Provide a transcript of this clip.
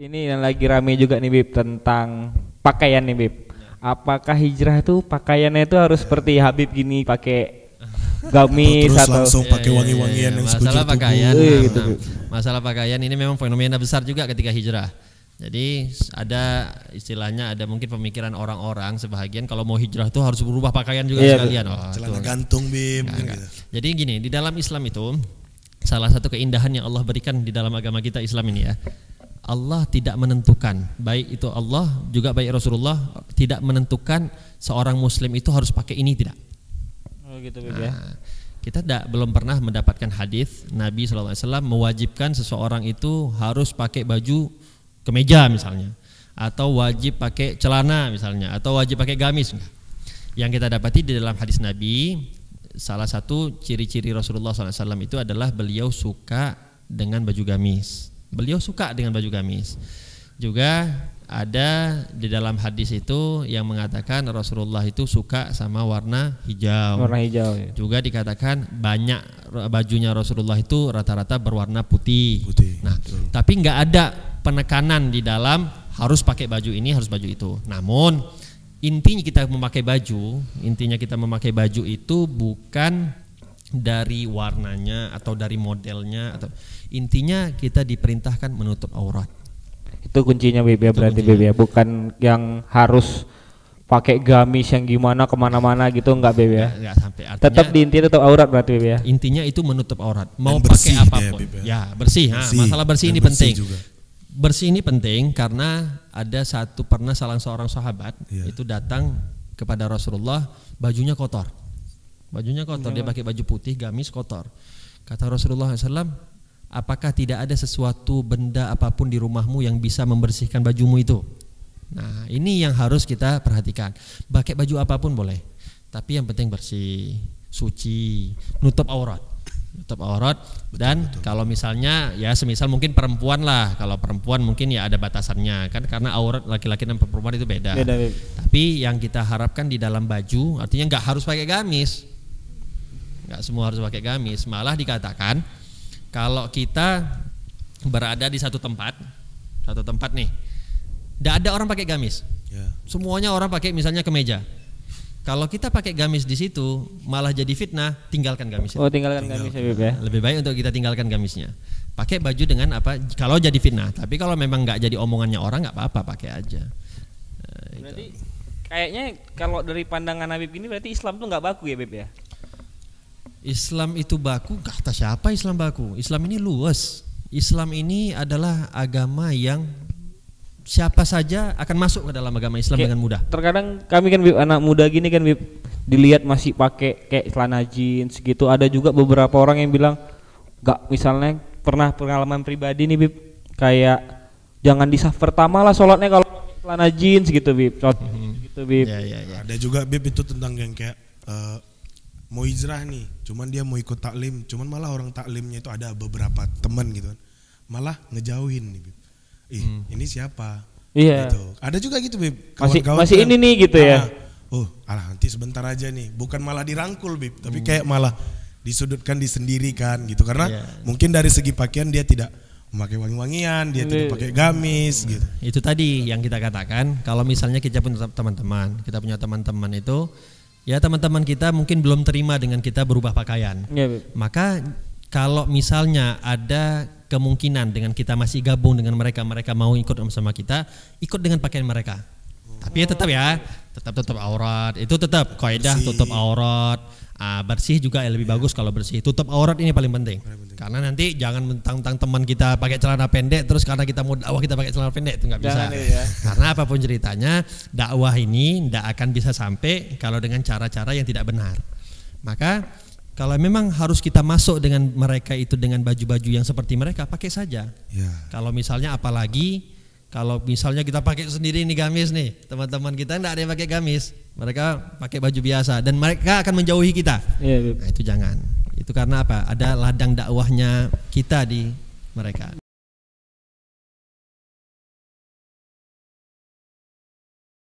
Ini yang lagi rame juga nih Bib tentang pakaian nih Bib. Apakah hijrah itu pakaiannya itu harus seperti Habib gini pakai gamis Terus atau langsung Iya, pakai iya, wangi-wangian iya, yang masalah pakaian. Iya, nah, gitu, nah, masalah pakaian ini memang fenomena besar juga ketika hijrah jadi ada istilahnya ada mungkin pemikiran orang-orang sebahagian kalau mau hijrah tuh harus berubah pakaian juga Iya, Bu. sekalian oh, Celana gantung kan enggak. gitu. Jadi gini, di dalam Islam itu salah satu keindahan yang Allah berikan di dalam agama kita Islam ini ya. Allah tidak menentukan, baik itu Allah juga baik Rasulullah tidak menentukan seorang muslim itu harus pakai ini tidak. Oh gitu ya. Nah, kita tidak belum pernah mendapatkan hadis Nabi SAW mewajibkan seseorang itu harus pakai baju kemeja misalnya, atau wajib pakai celana misalnya, atau wajib pakai gamis. Yang kita dapati di dalam hadis Nabi, salah satu ciri-ciri Rasulullah SAW itu adalah beliau suka dengan baju gamis. Beliau suka dengan baju gamis. Juga ada di dalam hadis itu yang mengatakan Rasulullah itu suka sama warna hijau. Warna hijau ya. Juga dikatakan banyak bajunya Rasulullah itu rata-rata berwarna putih. Putih, Nah, tapi nggak ada penekanan di dalam harus pakai baju ini, harus baju itu. Namun intinya kita memakai baju, intinya kita memakai baju itu bukan dari warnanya atau dari modelnya atau intinya kita diperintahkan menutup aurat. Itu kuncinya Bib ya berarti Bib ya. Bukan yang harus pakai gamis yang gimana ke mana-mana gitu enggak Bib ya. Nggak sampai artinya Tetap di inti tetap aurat berarti Bib ya. intinya itu menutup aurat. Mau Dan pakai bersih ya, apa pun. Bib, ya. ya, bersih. Bersih. masalah bersih Dan ini bersih penting. juga. Bersih ini penting karena ada satu pernah salah seorang sahabat Iya. itu datang kepada Rasulullah bajunya kotor. Bajunya kotor, dia pakai baju putih, gamis kotor. Kata Rasulullah SAW, apakah tidak ada sesuatu benda apa pun di rumahmu yang bisa membersihkan bajumu itu? Nah, ini yang harus kita perhatikan. Pakai baju apa pun boleh, tapi yang penting bersih, suci, nutup aurat. Nutup aurat dan kalau misalnya ya semisal mungkin perempuan lah, kalau perempuan mungkin ya ada batasannya kan karena aurat laki-laki dan perempuan itu beda. Beda Bib. Tapi yang kita harapkan di dalam baju artinya nggak harus pakai gamis. Nggak semua harus pakai gamis, malah dikatakan kalau kita berada di satu tempat, satu tempat nih, tidak ada orang pakai gamis. Ya. Semuanya orang pakai misalnya kemeja. Kalau kita pakai gamis di situ malah jadi fitnah, tinggalkan gamisnya. Oh tinggalkan gamis ya Bib ya. Lebih baik untuk kita tinggalkan gamisnya. Pakai baju dengan apa? Kalau jadi fitnah, tapi kalau memang nggak jadi omongannya orang nggak apa-apa, pakai aja. Itu. Berarti kayaknya kalau dari pandangan Habib ini berarti Islam tuh nggak baku ya Bib ya. Islam itu baku, kata siapa Islam baku? Islam ini luas. Islam ini adalah agama yang siapa saja akan masuk ke dalam agama Islam Kayak dengan mudah. Terkadang kami kan Bib, anak muda gini kan Bib, dilihat masih pakai kayak celana jeans gitu. Ada juga beberapa orang yang bilang nggak misalnya pernah pengalaman pribadi nih Bib kayak jangan di saf pertama lah sholatnya kalau celana jeans gitu Bib. Contoh gitu Bib. Ya, ya, ya. Ada juga bib itu tentang yang kayak eh, mau hijrah nih, cuman dia mau ikut taklim, cuman malah orang taklimnya itu ada beberapa teman gitu kan, malah ngejauhin nih. Ih, ini siapa? Iya. Gitu. Ada juga gitu bib. Masih- Kawan-kawan masih tuh ini nih gitu ya? Ah, Oh, alah nanti sebentar aja nih. Bukan malah dirangkul bib, Hmm. tapi kayak malah disudutkan, disendirikan gitu. Karena Iya. mungkin dari segi pakaian dia tidak memakai wangi-wangian, dia tidak Iya. pakai gamis gitu. Itu tadi yang kita katakan, kalau misalnya kita punya teman-teman, kita punya teman-teman itu ya teman-teman kita mungkin belum terima dengan kita berubah pakaian. Iya Bib. Maka kalau misalnya ada kemungkinan dengan kita masih gabung dengan mereka, mereka mau ikut sama kita, ikut dengan pakaian mereka. Tapi ya tetap ya, tetap tutup aurat. Itu tetap kaidah tutup aurat. Ah, bersih juga ya lebih bagus kalau bersih. Tutup aurat ini paling penting. Karena nanti jangan mentang-mentang teman kita pakai celana pendek terus karena kita mau dakwah kita pakai celana pendek itu nggak bisa. Jangan ya. Karena apa pun ceritanya, dakwah ini tidak akan bisa sampai kalau dengan cara-cara yang tidak benar. Maka kalau memang harus kita masuk dengan mereka itu dengan baju-baju yang seperti mereka, pakai saja. Ya. Kalau misalnya apalagi kalau misalnya kita pakai sendiri ini gamis nih, teman-teman kita tidak ada yang pakai gamis, mereka pakai baju biasa dan mereka akan menjauhi kita. Iya Bib. Nah, itu jangan. Itu karena apa? Ada ladang dakwahnya kita di mereka.